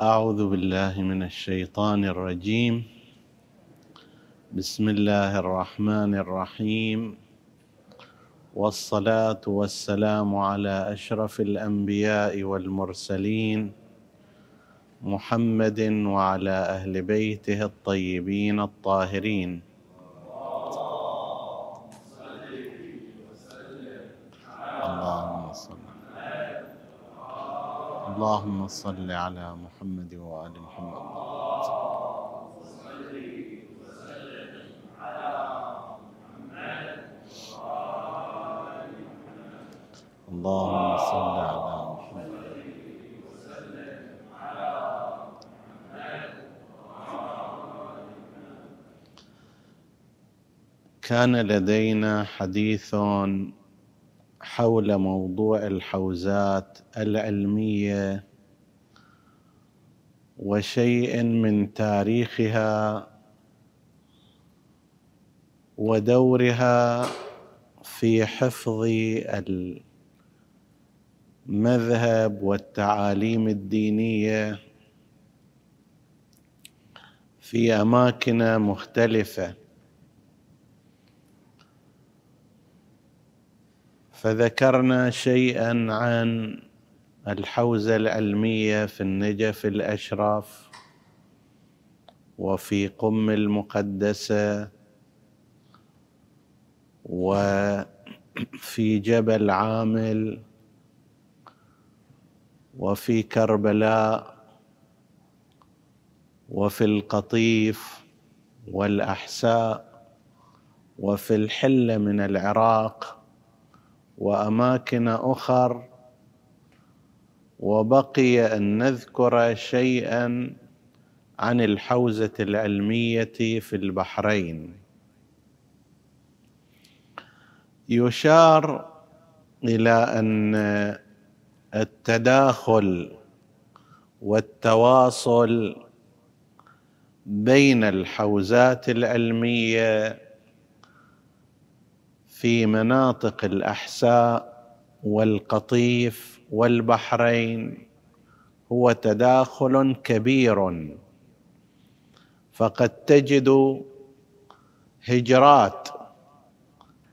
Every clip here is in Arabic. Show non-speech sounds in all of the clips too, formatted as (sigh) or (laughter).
أعوذ بالله من الشيطان الرجيم. بسم الله الرحمن الرحيم. والصلاة والسلام على أشرف الأنبياء والمرسلين محمد وعلى أهل بيته الطيبين الطاهرين اللهم صل اللهم صل على محمد وآل محمد. اللهم صل على محمد. كان لدينا حديث حول موضوع الحوزات العلمية وشيء من تاريخها ودورها في حفظ المذهب والتعاليم الدينية في أماكن مختلفة. فذكرنا شيئا عن الحوزة العلمية في النجف الاشرف وفي قم المقدسة وفي جبل عامل وفي كربلاء وفي القطيف والأحساء وفي الحلة من العراق وأماكن أخر وبقي أن نذكر شيئا عن الحوزة العلمية في البحرين. يشار إلى أن التداخل والتواصل بين الحوزات العلمية في مناطق الأحساء والقطيف والبحرين هو تداخل كبير. فقد تجد هجرات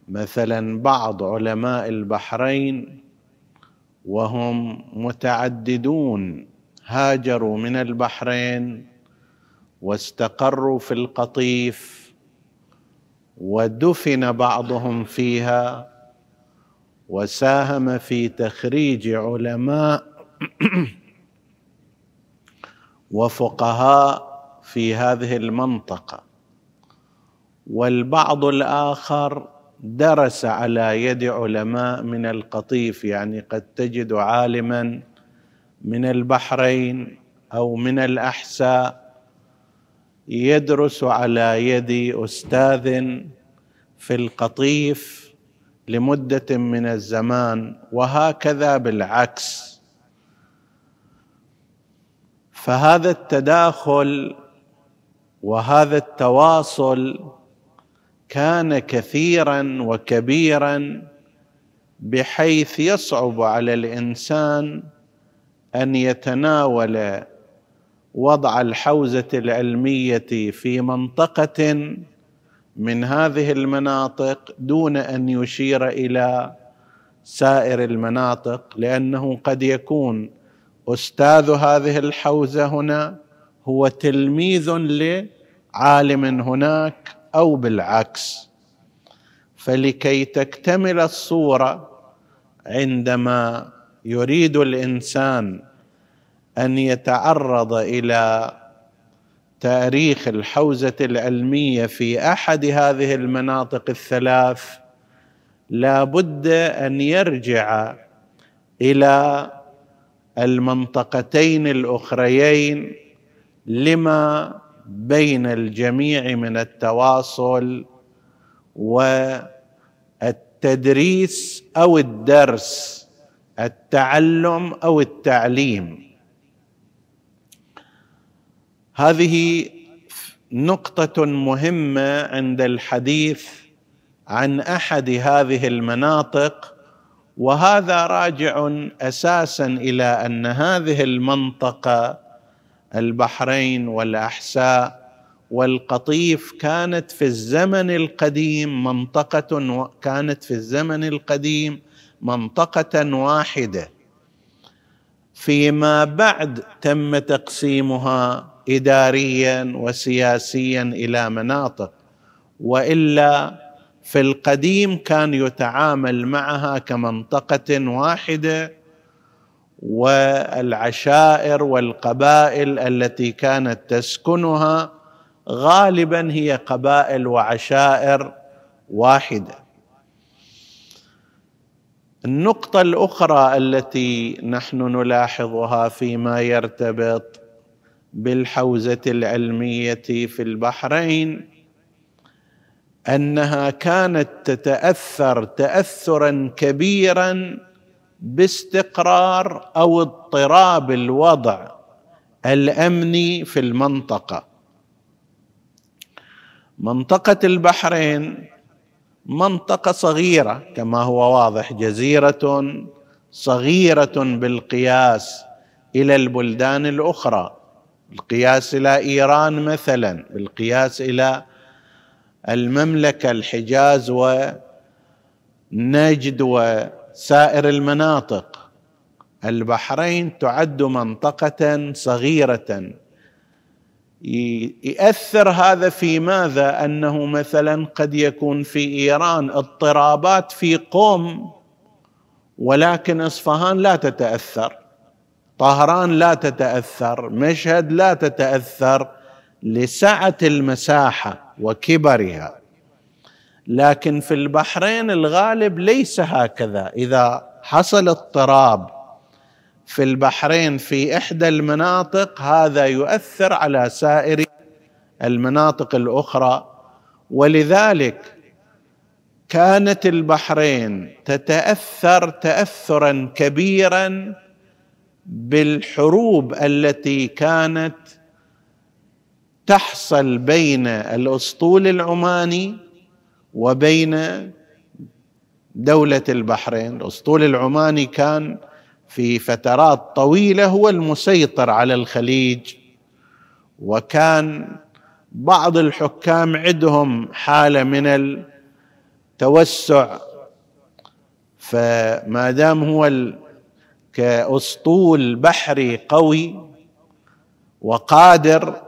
مثلا بعض علماء البحرين وهم متعددون هاجروا من البحرين واستقروا في القطيف ودفن بعضهم فيها وساهم في تخريج علماء (clears throat) وفقهاء في هذه المنطقة. والبعض الآخر درس على يد علماء من القطيف يعني قد تجد عالما من البحرين أو من الأحساء. يدرس على يد أستاذ في القطيف لمدة من الزمان وهكذا بالعكس. فهذا التداخل وهذا التواصل كان كثيرا وكبيرا بحيث يصعب على الإنسان أن يتناول وضع الحوزة العلمية في منطقة من هذه المناطق دون أن يشير إلى سائر المناطق لأنه قد يكون أستاذ هذه الحوزة هنا هو تلميذ لعالم هناك أو بالعكس. فلكي تكتمل الصورة عندما يريد الإنسان أن يتعرض إلى تاريخ الحوزة العلمية في أحد هذه المناطق الثلاث لا بد أن يرجع إلى المنطقتين الأخريين لما بين الجميع من التواصل والتدريس أو الدرس التعلم أو التعليم. هذه نقطة مهمة عند الحديث عن أحد هذه المناطق وهذا راجع أساسا إلى أن هذه المنطقة البحرين والأحساء والقطيف كانت في الزمن القديم منطقة كانت في الزمن القديم منطقة واحدة. فيما بعد تم تقسيمها اداريا وسياسيا إلى مناطق. وإلا في القديم كان يتعامل معها كمنطقة واحدة والعشائر والقبائل التي كانت تسكنها غالبا هي قبائل وعشائر واحدة. النقطة الأخرى التي نحن نلاحظها فيما يرتبط بالحوزة العلمية في البحرين أنها كانت تتأثر تاثرا كبيرا باستقرار أو اضطراب الوضع الأمني في المنطقة. منطقة البحرين منطقة صغيرة كما هو واضح جزيرة صغيرة بالقياس إلى البلدان الأخرى. بالقياس إلى إيران مثلا بالقياس إلى المملكة الحجاز ونجد وسائر المناطق. البحرين تعد منطقة صغيرة. يؤثر هذا في ماذا؟ أنه مثلا قد يكون في إيران اضطرابات في قوم ولكن إصفهان لا تتأثر. طهران لا تتأثر مشهد لا تتأثر لسعة المساحة وكبرها. لكن في البحرين الغالب ليس هكذا. إذا حصل اضطراب في البحرين في إحدى المناطق هذا يؤثر على سائر المناطق الأخرى. ولذلك كانت البحرين تتأثر تاثرا كبيرا بالحروب التي كانت تحصل بين الأسطول العماني وبين دولة البحرين. الأسطول العماني كان في فترات طويلة هو المسيطر على الخليج وكان بعض الحكام عندهم حالة من التوسع. فما دام هو كأسطول بحري قوي وقادر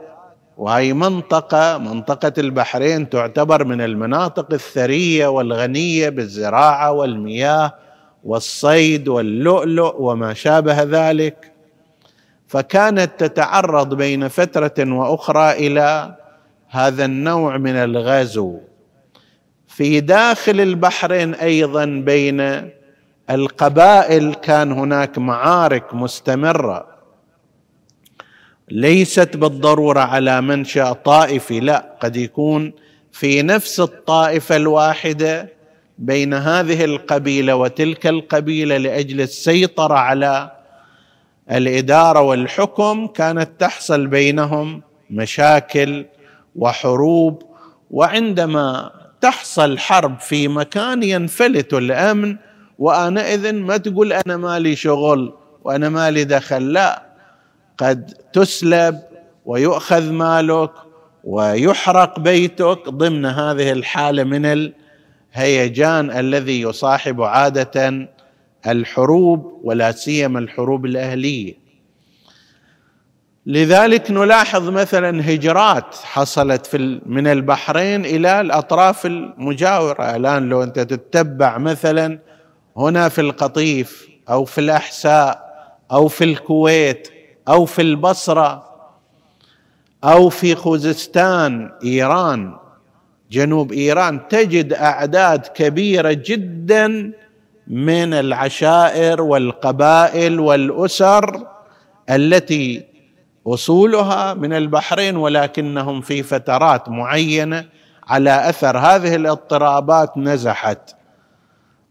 وهي منطقة منطقة البحرين تعتبر من المناطق الثرية والغنية بالزراعة والمياه. والصيد واللؤلؤ وما شابه ذلك فكانت تتعرض بين فترة وأخرى إلى هذا النوع من الغزو. في داخل البحرين أيضا بين القبائل كان هناك معارك مستمرة. ليست بالضرورة على منشأ طائفي لا قد يكون في نفس الطائفة الواحدة بين هذه القبيلة وتلك القبيلة لأجل السيطرة على الإدارة والحكم كانت تحصل بينهم مشاكل وحروب وعندما تحصل حرب في مكان ينفلت الأمن وآنئذ ما تقول أنا مالي شغل وأنا مالي دخل لا قد تسلب ويؤخذ مالك ويحرق بيتك ضمن هذه الحالة من الهيجان الذي يصاحب عادة الحروب ولا سيما الحروب الأهلية. لذلك نلاحظ مثلا هجرات حصلت في من البحرين إلى الأطراف المجاورة. الآن لو أنت تتبع مثلا هنا في القطيف أو في الأحساء أو في الكويت أو في البصرة أو في خوزستان إيران جنوب إيران تجد أعداد كبيرة جدا من العشائر والقبائل والأسر التي أصولها من البحرين ولكنهم في فترات معينة على أثر هذه الاضطرابات نزحت.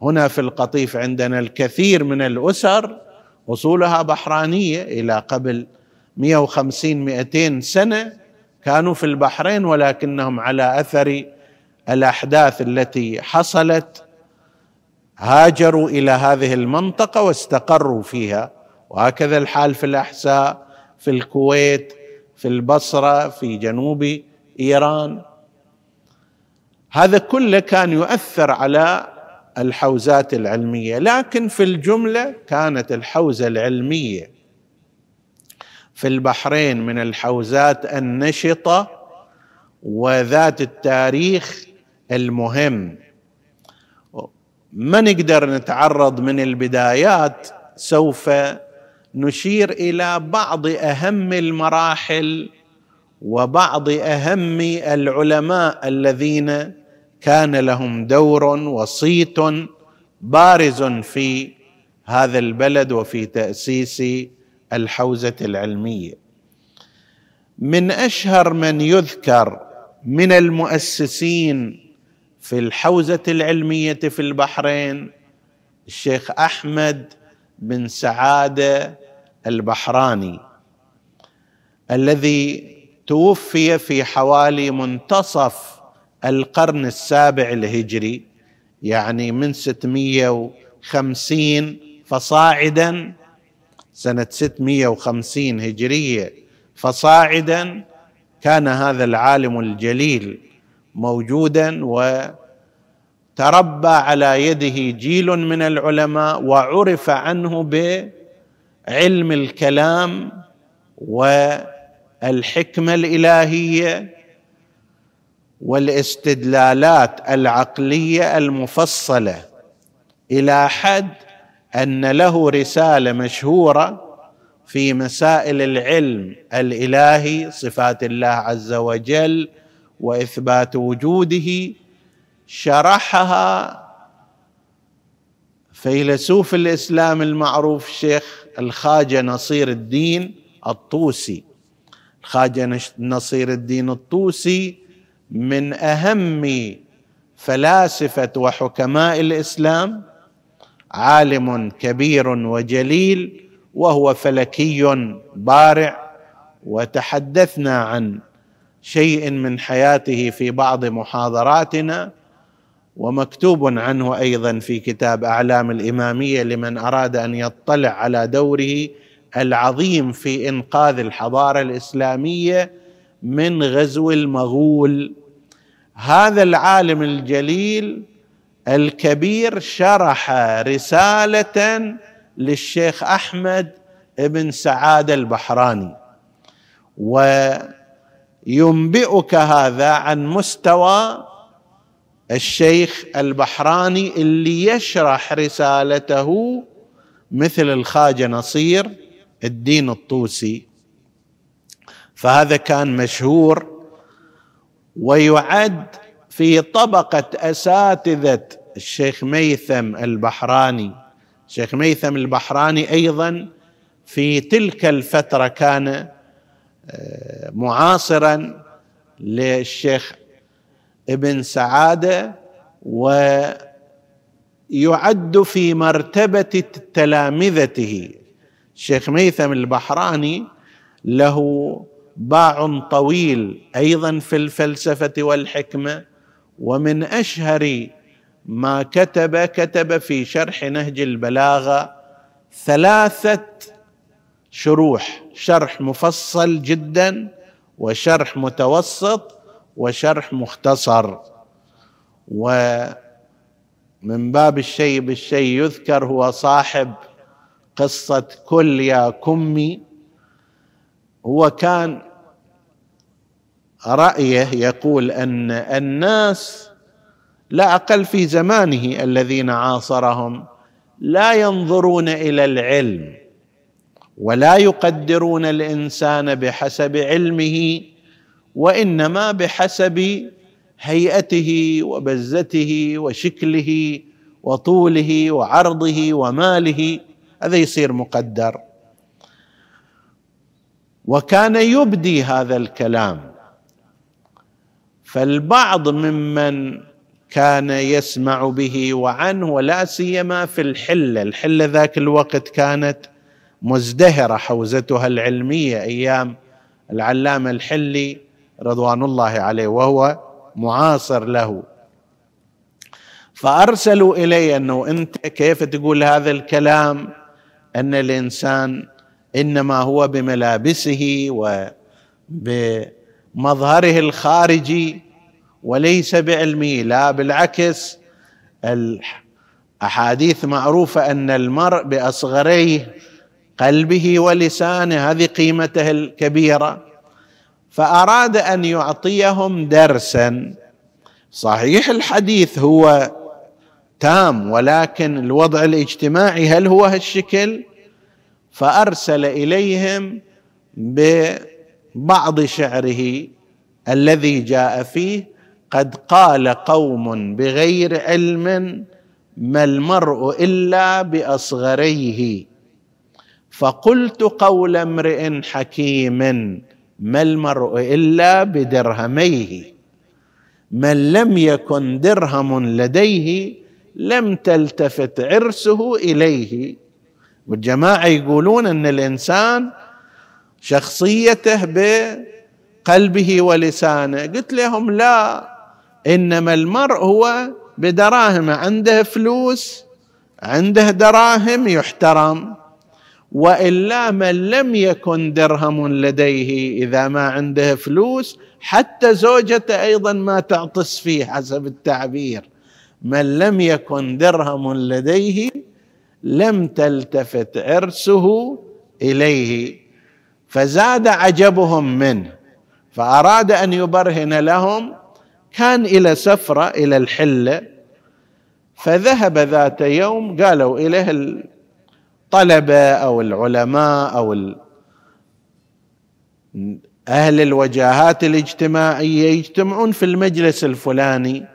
هنا في القطيف عندنا الكثير من الأسر أصولها بحرانية إلى قبل 150 200 سنة كانوا في البحرين ولكنهم على أثر الأحداث التي حصلت هاجروا إلى هذه المنطقة واستقروا فيها. وهكذا الحال في الاحساء في الكويت في البصرة في جنوب إيران. هذا كله كان يؤثر على الحوزات العلمية. لكن في الجملة كانت الحوزة العلمية في البحرين من الحوزات النشطة وذات التاريخ المهم. ما نقدر نتعرض من البدايات؟ سوف نشير إلى بعض أهم المراحل وبعض أهم العلماء الذين كان لهم دور وصيت بارز في هذا البلد وفي تأسيس الحوزة العلمية. من أشهر من يذكر من المؤسسين في الحوزة العلمية في البحرين الشيخ أحمد بن سعادة البحراني الذي توفي في حوالي منتصف القرن السابع الهجري يعني من 650 فصاعدا سنة 650 هجرية. فصاعدا كان هذا العالم الجليل موجودا وتربى على يده جيل من العلماء وعرف عنه بعلم الكلام والحكمة الإلهية والاستدلالات العقلية المفصلة. إلى حد أن له رسالة مشهورة في مسائل العلم الإلهي صفات الله عز وجل وإثبات وجوده شرحها فيلسوف الإسلام المعروف الشيخ الخاجة نصير الدين الطوسي. الخاجة نصير الدين الطوسي من أهم فلاسفة وحكماء الإسلام عالم كبير وجليل وهو فلكي بارع. وتحدثنا عن شيء من حياته في بعض محاضراتنا ومكتوب عنه أيضا في كتاب أعلام الإمامية لمن أراد أن يطلع على دوره العظيم في إنقاذ الحضارة الإسلامية من غزو المغول. هذا العالم الجليل الكبير شرح رسالة للشيخ أحمد بن سعاده البحراني. وينبئك هذا عن مستوى الشيخ البحراني اللي يشرح رسالته مثل الخاجة نصير الدين الطوسي. فهذا كان مشهور ويعد في طبقة أساتذة الشيخ ميثم البحراني. الشيخ ميثم البحراني أيضا في تلك الفترة كان آه، معاصرا للشيخ ابن سعادة ويعد في مرتبة تلامذته. الشيخ ميثم البحراني له باع طويل أيضا في الفلسفة والحكمة ومن أشهر ما كتب كتب في شرح نهج البلاغة ثلاثة شروح شرح مفصل جدا وشرح متوسط وشرح مختصر. ومن باب الشيء بالشيء يذكر هو صاحب قصة كل يا كمي. هو كان رأيه يقول أن الناس لا أقل في زمانه الذين عاصرهم لا ينظرون إلى العلم ولا يقدرون الإنسان بحسب علمه وإنما بحسب هيئته وبزته وشكله وطوله وعرضه وماله هذا يصير مقدر. وكان يبدي هذا الكلام فالبعض ممن كان يسمع به وعنه ولا سيما في الحله، الحله ذاك الوقت كانت مزدهرة حوزتها العلمية أيام العلامة الحلي رضوان الله عليه وهو معاصر له. فأرسلوا إلي أنه أنت كيف تقول هذا الكلام؟ أن الإنسان إنما هو بملابسه بمظهره الخارجي وليس بعلمه لا بالعكس. الأحاديث معروفة أن المرء بأصغريه قلبه ولسانه هذه قيمته الكبيرة. فأراد أن يعطيهم درسا. صحيح الحديث هو تام ولكن الوضع الاجتماعي هل هو هالشكل؟ فأرسل إليهم ببعض شعره الذي جاء فيه قد قال قوم بغير علم ما المرء إلا بأصغريه. فقلت قول امرئ حكيم ما المرء إلا بدرهميه. من لم يكن درهم لديه لم تلتفت عرسه إليه. والجماعة يقولون أن الإنسان شخصيته بقلبه ولسانه. قلت لهم لا إنما المرء هو بدراهم عنده فلوس عنده دراهم يحترم. وإلا من لم يكن درهم لديه إذا ما عنده فلوس حتى زوجته أيضا ما تعطس فيه حسب التعبير. من لم يكن درهم لديه لم تلتفت عرسه إليه. فزاد عجبهم منه فأراد أن يبرهن لهم كان إلى سفرة إلى الحله فذهب ذات يوم قالوا إليه الطلبة أو العلماء أو أهل الوجاهات الاجتماعية يجتمعون في المجلس الفلاني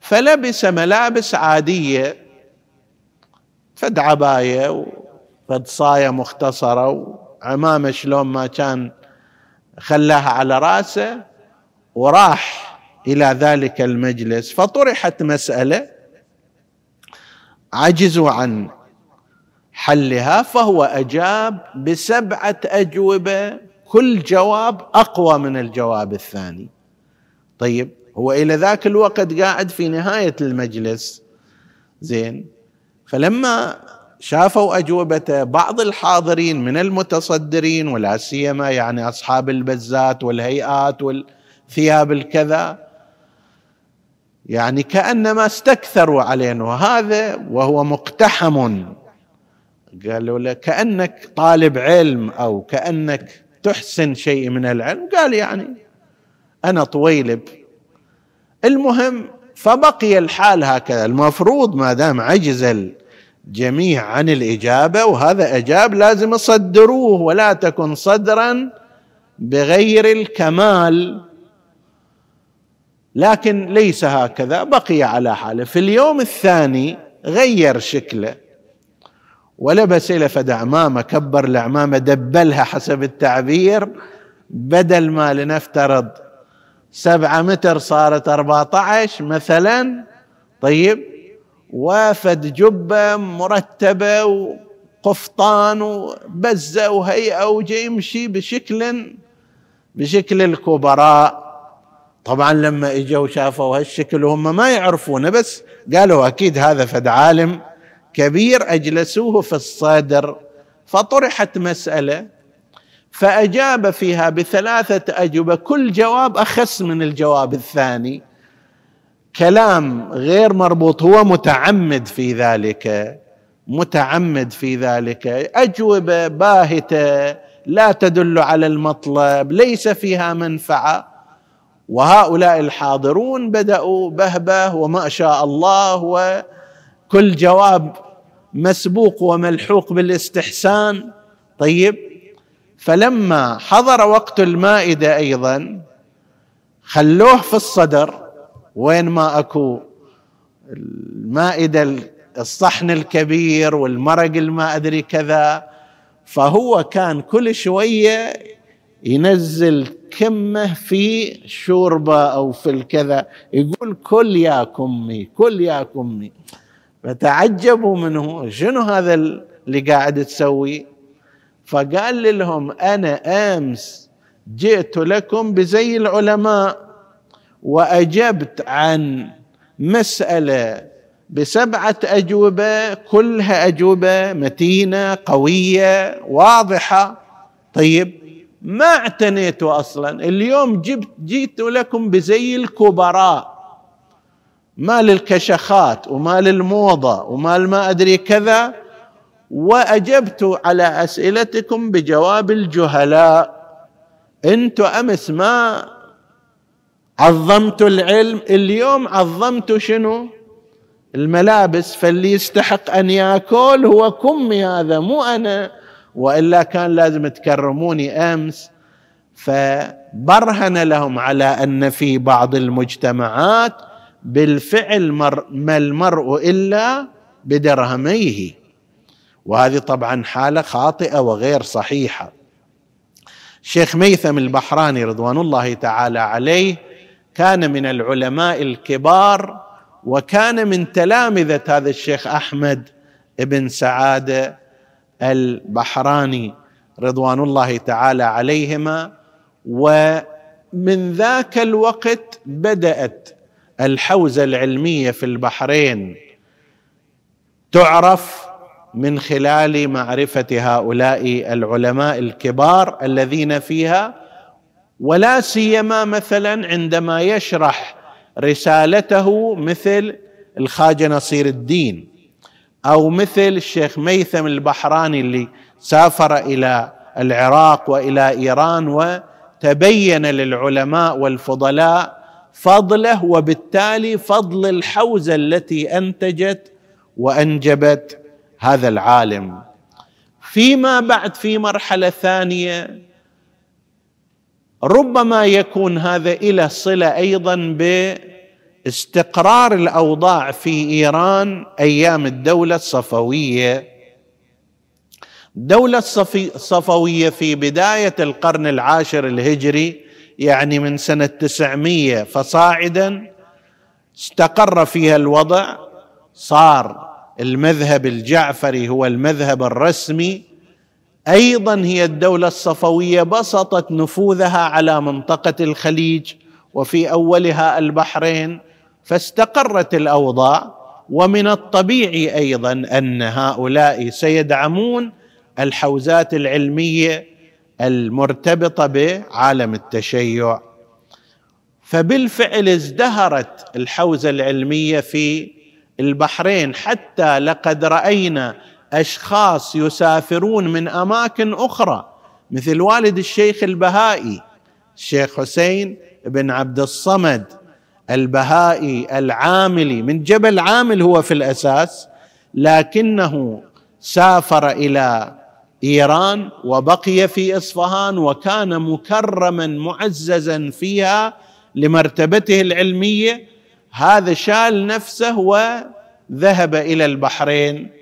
فلبس ملابس عادية فد عبايه وفد صايه مختصرة وعمامه شلون ما كان خلاها على رأسه وراح إلى ذلك المجلس. فطرحت مسألة عجزوا عن حلها فهو أجاب بسبعة أجوبة كل جواب أقوى من الجواب الثاني. طيب هو إلى ذاك الوقت قاعد في نهاية المجلس. زين. فلما شافوا اجوبته بعض الحاضرين من المتصدرين ولا سيما يعني أصحاب البزات والهيئات والثياب الكذا يعني كأنما استكثروا علينا. وهذا وهو مقتحم. قالوا له كأنك طالب علم أو كأنك تحسن شيء من العلم. قال يعني أنا طويلب المهم فبقي الحال هكذا. المفروض ما دام عجز الجميع عن الإجابة وهذا إجاب لازم يصدروه ولا تكن صدرا بغير الكمال. لكن ليس هكذا بقي على حاله. في اليوم الثاني غير شكله ولبس له فد عمامة كبر العمامة دبلها حسب التعبير بدل ما لنفترض سبعة متر صارت أربعة عشر مثلا طيب وافد جبة مرتبة وقفطان وبزة وهيئة وجاي يمشي بشكل بشكل الكبراء. طبعا لما إجوا شافوا هالشكل وهم ما يعرفونه بس قالوا أكيد هذا فد عالم كبير أجلسوه في الصدر فطرحت مسألة فأجاب فيها بثلاثة أجوبة كل جواب أخس من الجواب الثاني. كلام غير مربوط هو متعمد في ذلك متعمد في ذلك. أجوبة باهتة لا تدل على المطلب ليس فيها منفعة. وهؤلاء الحاضرون بدأوا بهبة وما شاء الله وكل جواب مسبوق وملحوق بالاستحسان. طيب فلما حضر وقت المائدة أيضا خلوه في الصدر وين ما أكو المائدة الصحن الكبير والمرق الما أدري كذا فهو كان كل شوية ينزل كمة في شوربة أو في الكذا يقول كل يا كمي كل يا كمي فتعجبوا منه شنو هذا اللي قاعد تسوي؟ فقال لهم أنا أمس جئت لكم بزي العلماء وأجبت عن مسألة بسبعة أجوبة كلها أجوبة متينة قوية واضحة. طيب ما اعتنيتوا أصلا. اليوم جبت جيت لكم بزي الكبراء. مال الكشخات ومال الموضه ومال ما أدري كذا. وأجبت على أسئلتكم بجواب الجهلاء. أنتم أمس ما عظمت العلم. اليوم عظمت شنو؟ الملابس. فاللي يستحق أن يأكل هو كمي هذا مو أنا. وإلا كان لازم تكرموني أمس فبرهن لهم على أن في بعض المجتمعات بالفعل ما المرء إلا بدرهميه. وهذه طبعا حالة خاطئة وغير صحيحة. الشيخ ميثم البحراني رضوان الله تعالى عليه كان من العلماء الكبار وكان من تلامذة هذا الشيخ أحمد بن سعادة البحراني رضوان الله تعالى عليهما ومن ذاك الوقت بدأت الحوزة العلمية في البحرين تعرف من خلال معرفة هؤلاء العلماء الكبار الذين فيها ولا سيما مثلا عندما يشرح رسالته مثل الخاجة نصير الدين. أو مثل الشيخ ميثم البحراني اللي سافر إلى العراق وإلى إيران وتبين للعلماء والفضلاء فضله وبالتالي فضل الحوزة التي أنتجت وأنجبت هذا العالم. فيما بعد في مرحلة ثانية ربما يكون هذا إلى صلة أيضا باستقرار الأوضاع في إيران أيام الدولة الصفوية. الدولة الصفوية في بداية القرن العاشر الهجري يعني من سنة 900 فصاعدا استقر فيها الوضع. صار المذهب الجعفري هو المذهب الرسمي. أيضا هي الدولة الصفوية بسطت نفوذها على منطقة الخليج وفي أولها البحرين. فاستقرت الأوضاع ومن الطبيعي أيضا أن هؤلاء سيدعمون الحوزات العلمية المرتبطة بعالم التشيع. فبالفعل ازدهرت الحوزة العلمية في البحرين حتى لقد رأينا أشخاص يسافرون من أماكن أخرى مثل والد الشيخ البهائي الشيخ حسين بن عبد الصمد البهائي العاملي. من جبل عامل هو في الأساس لكنه سافر إلى إيران وبقي في إصفهان وكان مكرما معززا فيها لمرتبته العلمية. هذا شال نفسه وذهب إلى البحرين.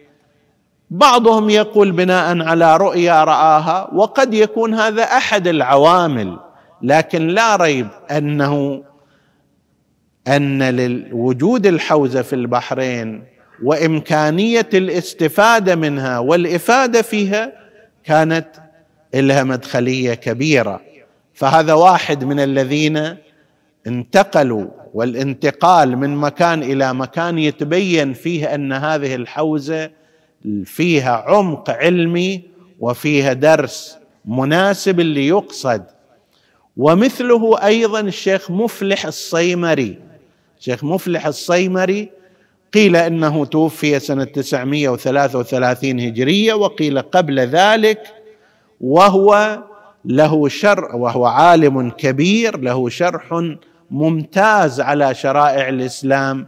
بعضهم يقول بناء على رؤيا رآها وقد يكون هذا أحد العوامل لكن لا ريب أنه أن لوجود الحوزه في البحرين وإمكانية الاستفادة منها والإفادة فيها كانت لها مدخلية كبيرة. فهذا واحد من الذين انتقلوا والانتقال من مكان إلى مكان يتبين فيه أن هذه الحوزة فيها عمق علمي وفيها درس مناسب اللي يقصد ومثله أيضا الشيخ مفلح الصيمري الشيخ مفلح الصيمري قيل إنه توفي سنة 933 هجرية وقيل قبل ذلك وهو له شر وهو عالم كبير له شرح ممتاز على شرائع الإسلام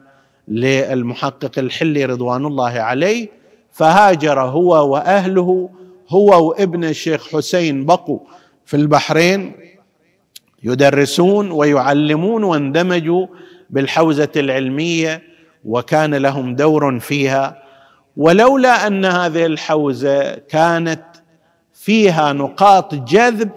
للمحقق الحلي رضوان الله عليه فهاجر هو وأهله هو وابن الشيخ حسين بقوا في البحرين يدرسون ويعلمون واندمجوا بالحوزة العلمية وكان لهم دور فيها. ولولا أن هذه الحوزة كانت فيها نقاط جذب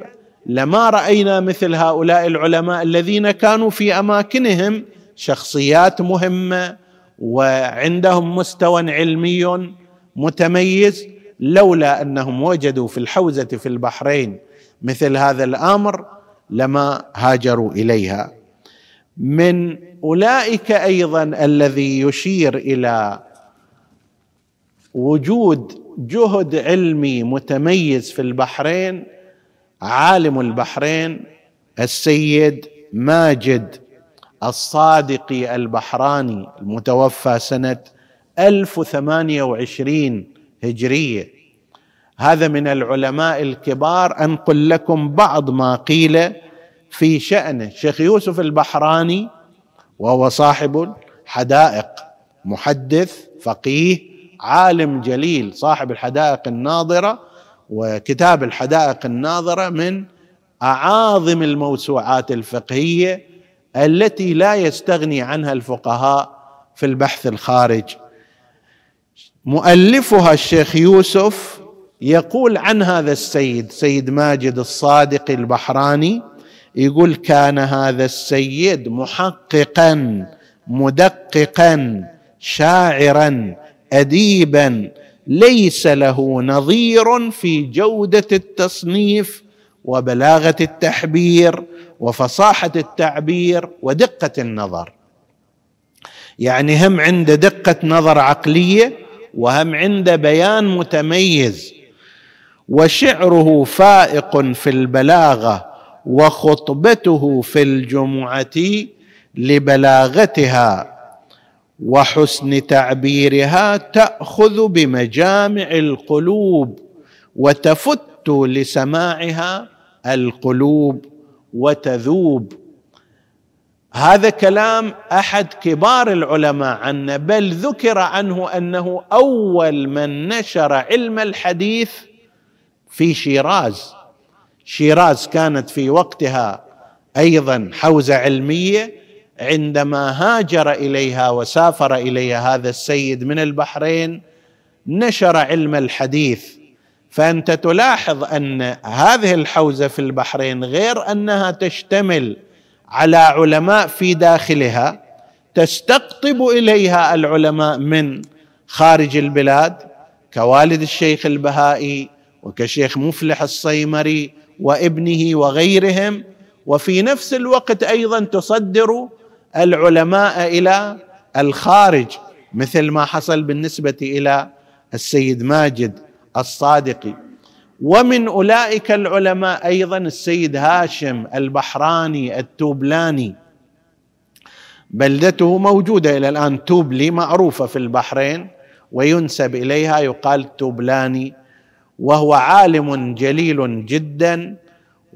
لما رأينا مثل هؤلاء العلماء الذين كانوا في أماكنهم شخصيات مهمة وعندهم مستوى علمي متميز لولا أنهم وجدوا في الحوزة في البحرين مثل هذا الأمر لما هاجروا إليها. من أولئك أيضا الذي يشير إلى وجود جهد علمي متميز في البحرين عالم البحرين السيد ماجد الصادقي البحراني المتوفى سنة 1028 هجرية. هذا من العلماء الكبار أنقل لكم بعض ما قيل في شأنه شيخ يوسف البحراني وهو صاحب الحدائق محدث فقيه عالم جليل صاحب الحدائق الناظرة وكتاب الحدائق الناظرة من أعاظم الموسوعات الفقهية التي لا يستغني عنها الفقهاء في البحث الخارج. مؤلفها الشيخ يوسف يقول عن هذا السيد سيد ماجد الصادق البحراني يقول كان هذا السيد محققا مدققا شاعرا اديبا ليس له نظير في جودة التصنيف وبلاغة التحبير وفصاحة التعبير ودقة النظر. يعني هم عنده دقة نظر عقلية وهم عنده بيان متميز وشعره فائق في البلاغة وخطبته في الجمعة لبلاغتها وحسن تعبيرها تأخذ بمجامع القلوب وتفت لسماعها القلوب وتذوب. هذا كلام أحد كبار العلماء عنه بل ذكر عنه أنه أول من نشر علم الحديث في شيراز. شيراز كانت في وقتها أيضا حوزة علمية عندما هاجر إليها وسافر إليها هذا السيد من البحرين نشر علم الحديث. فأنت تلاحظ أن هذه الحوزة في البحرين غير أنها تشتمل على علماء في داخلها تستقطب إليها العلماء من خارج البلاد كوالد الشيخ البهائي وكشيخ مفلح الصيمري وابنه وغيرهم وفي نفس الوقت أيضا تصدر العلماء إلى الخارج مثل ما حصل بالنسبة إلى السيد ماجد الصادقي ومن أولئك العلماء أيضا السيد هاشم البحراني التوبلاني. بلدته موجودة إلى الآن توبلي معروفة في البحرين وينسب إليها يقال توبلاني. وهو عالم جليل جدا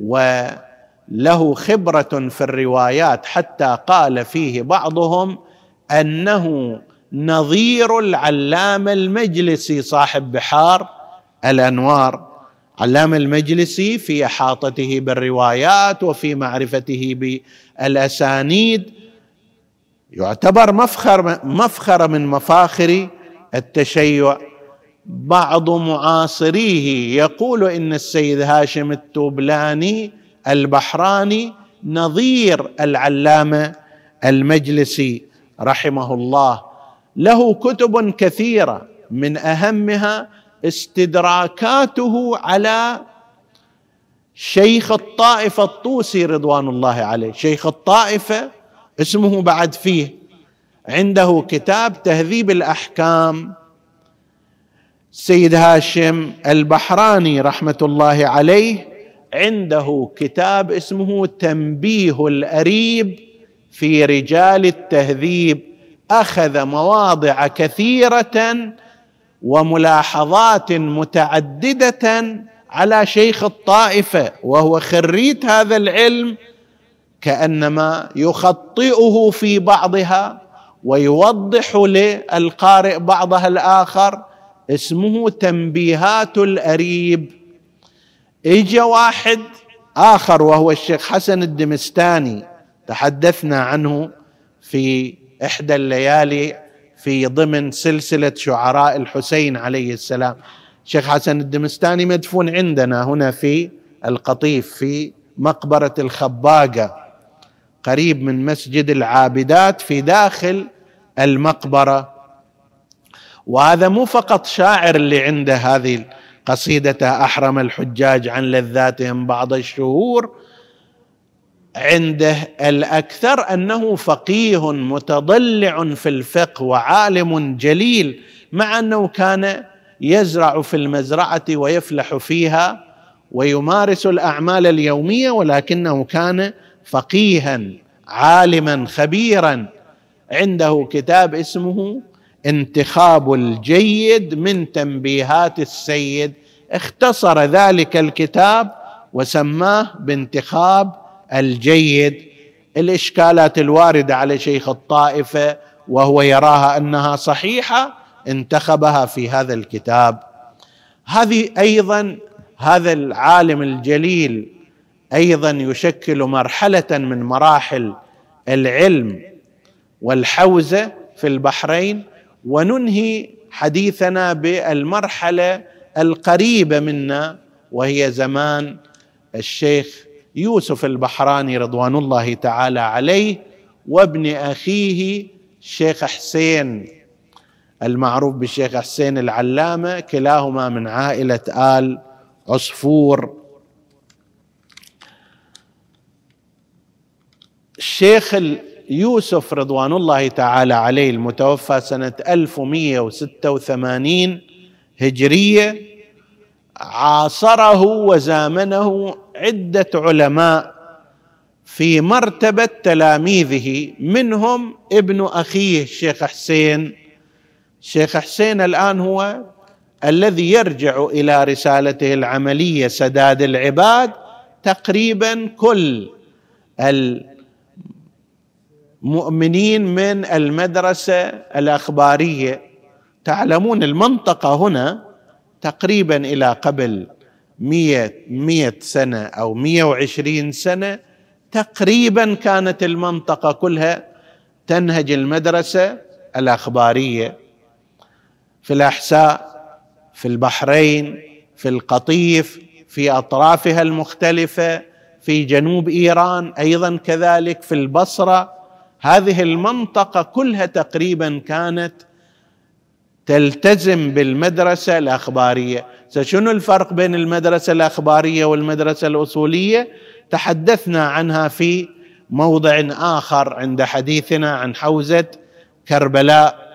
وله خبرة في الروايات حتى قال فيه بعضهم أنه نظير العلامه المجلسي صاحب بحار الأنوار. علام المجلسي في إحاطته بالروايات وفي معرفته بالأسانيد. يعتبر مفخر مفخر من مفاخر التشيع بعض معاصريه يقول إن السيد هاشم التوبلاني البحراني نظير العلامة المجلسي رحمه الله. له كتب كثيرة من أهمها استدراكاته على شيخ الطائفة الطوسي رضوان الله عليه. شيخ الطائفة اسمه بعد فيه. عنده كتاب تهذيب الأحكام سيد هاشم البحراني رحمة الله عليه عنده كتاب اسمه تنبيه الأريب في رجال التهذيب. أخذ مواضع كثيرة وملاحظات متعددة على شيخ الطائفة وهو خريت هذا العلم كأنما يخطئه في بعضها ويوضح للقارئ بعضها الآخر اسمه تنبيهات الأريب. اجى واحد آخر وهو الشيخ حسن الدمستاني تحدثنا عنه في إحدى الليالي في ضمن سلسلة شعراء الحسين عليه السلام. شيخ حسن الدمستاني مدفون عندنا هنا في القطيف في مقبرة الخباقة قريب من مسجد العابدات في داخل المقبرة. وهذا مو فقط شاعر اللي عنده هذه قصيدته أحرم الحجاج عن لذاتهم بعض الشهور عنده الأكثر أنه فقيه متضلع في الفقه وعالم جليل مع أنه كان يزرع في المزرعة ويفلح فيها ويمارس الأعمال اليومية ولكنه كان فقيها عالما خبيرا. عنده كتاب اسمه انتخاب الجيد من تنبيهات السيد. اختصر ذلك الكتاب وسماه بانتخاب الجيد. الإشكالات الواردة على شيخ الطائفة وهو يراها أنها صحيحة انتخبها في هذا الكتاب. هذه أيضا هذا العالم الجليل أيضا يشكل مرحلة من مراحل العلم والحوزة في البحرين وننهي حديثنا بالمرحلة القريبة منا وهي زمان الشيخ يوسف البحراني رضوان الله تعالى عليه وابن أخيه الشيخ حسين المعروف بالشيخ حسين العلامة كلاهما من عائلة آل عصفور. الشيخ يوسف رضوان الله تعالى عليه المتوفى سنة 1186 هجرية عاصره وزامنه عدة علماء في مرتبة تلاميذه منهم ابن أخيه الشيخ حسين. الشيخ حسين الآن هو الذي يرجع إلى رسالته العملية سداد العباد تقريبا كل مؤمنين من المدرسة الأخبارية. تعلمون المنطقة هنا تقريبا إلى قبل مئة مئة سنة أو مئة وعشرين سنة. تقريبا كانت المنطقة كلها تنهج المدرسة الأخبارية في الأحساء في البحرين في القطيف في أطرافها المختلفة في جنوب إيران أيضا كذلك في البصرة. هذه المنطقة كلها تقريبا كانت تلتزم بالمدرسة الأخبارية. شنو الفرق بين المدرسة الأخبارية والمدرسة الأصولية؟ تحدثنا عنها في موضع آخر عند حديثنا عن حوزة كربلاء.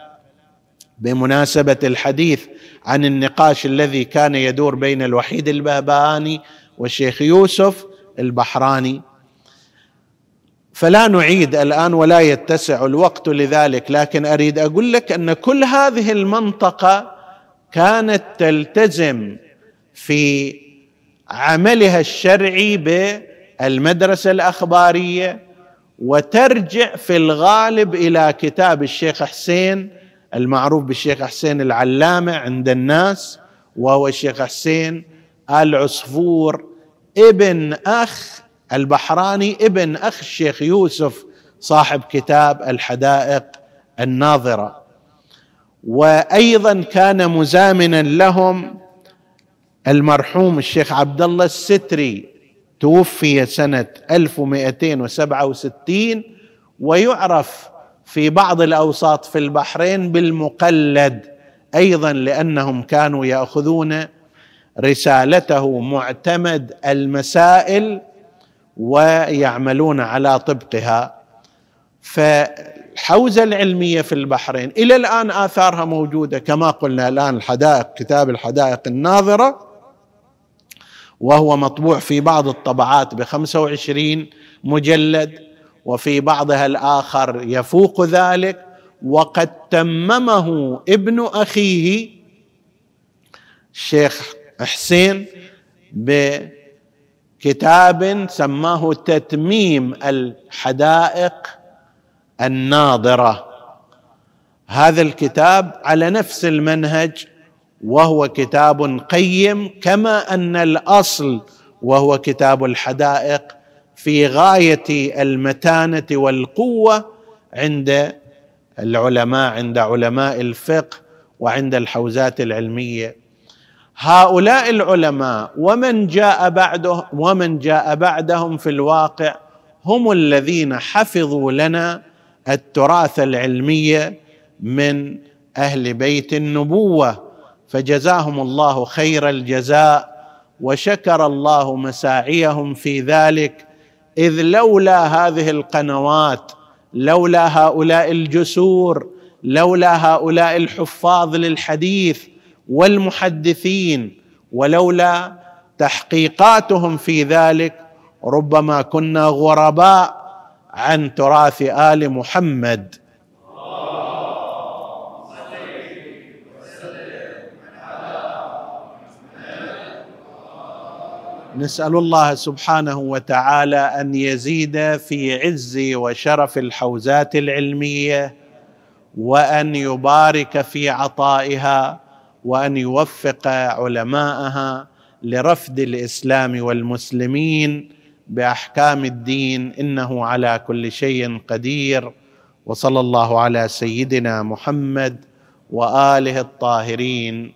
بمناسبة الحديث عن النقاش الذي كان يدور بين الوحيد البهبهاني والشيخ يوسف البحراني فلا نعيد الآن ولا يتسع الوقت لذلك لكن أريد أقول لك أن كل هذه المنطقة كانت تلتزم في عملها الشرعي بالمدرسة الأخبارية وترجع في الغالب إلى كتاب الشيخ حسين المعروف بالشيخ حسين العلامة عند الناس وهو الشيخ حسين العصفور ابن أخ البحراني ابن أخ الشيخ يوسف صاحب كتاب الحدائق الناظرة. وأيضا كان مزامنا لهم المرحوم الشيخ عبد الله الستري توفي سنة 1267 ويعرف في بعض الأوساط في البحرين بالمقلد أيضا لأنهم كانوا يأخذون رسالته معتمد المسائل ويعملون على طبقها. فالحوزه العلمية في البحرين إلى الآن آثارها موجودة كما قلنا الآن الحدائق كتاب الحدائق الناظرة وهو مطبوع في بعض الطبعات بخمسه وعشرين مجلد وفي بعضها الآخر يفوق ذلك. وقد تممه ابن أخيه الشيخ حسين ب كتاب سماه تتميم الحدائق الناظرة. هذا الكتاب على نفس المنهج وهو كتاب قيم كما أن الأصل وهو كتاب الحدائق في غاية المتانة والقوة عند العلماء عند علماء الفقه وعند الحوزات العلمية. هؤلاء العلماء ومن جاء بعده ومن جاء بعدهم في الواقع هم الذين حفظوا لنا التراث العلمي من أهل بيت النبوة. فجزاهم الله خير الجزاء وشكر الله مساعيهم في ذلك إذ لولا هذه القنوات لولا هؤلاء الجسور لولا هؤلاء الحفاظ للحديث والمحدثين ولولا تحقيقاتهم في ذلك ربما كنا غرباء عن تراث آل محمد. نسأل الله سبحانه وتعالى أن يزيد في عز وشرف الحوزات العلمية وأن يبارك في عطائها وأن يوفق علماءها لرفد الإسلام والمسلمين بأحكام الدين إنه على كل شيء قدير. وصلى الله على سيدنا محمد وآله الطاهرين.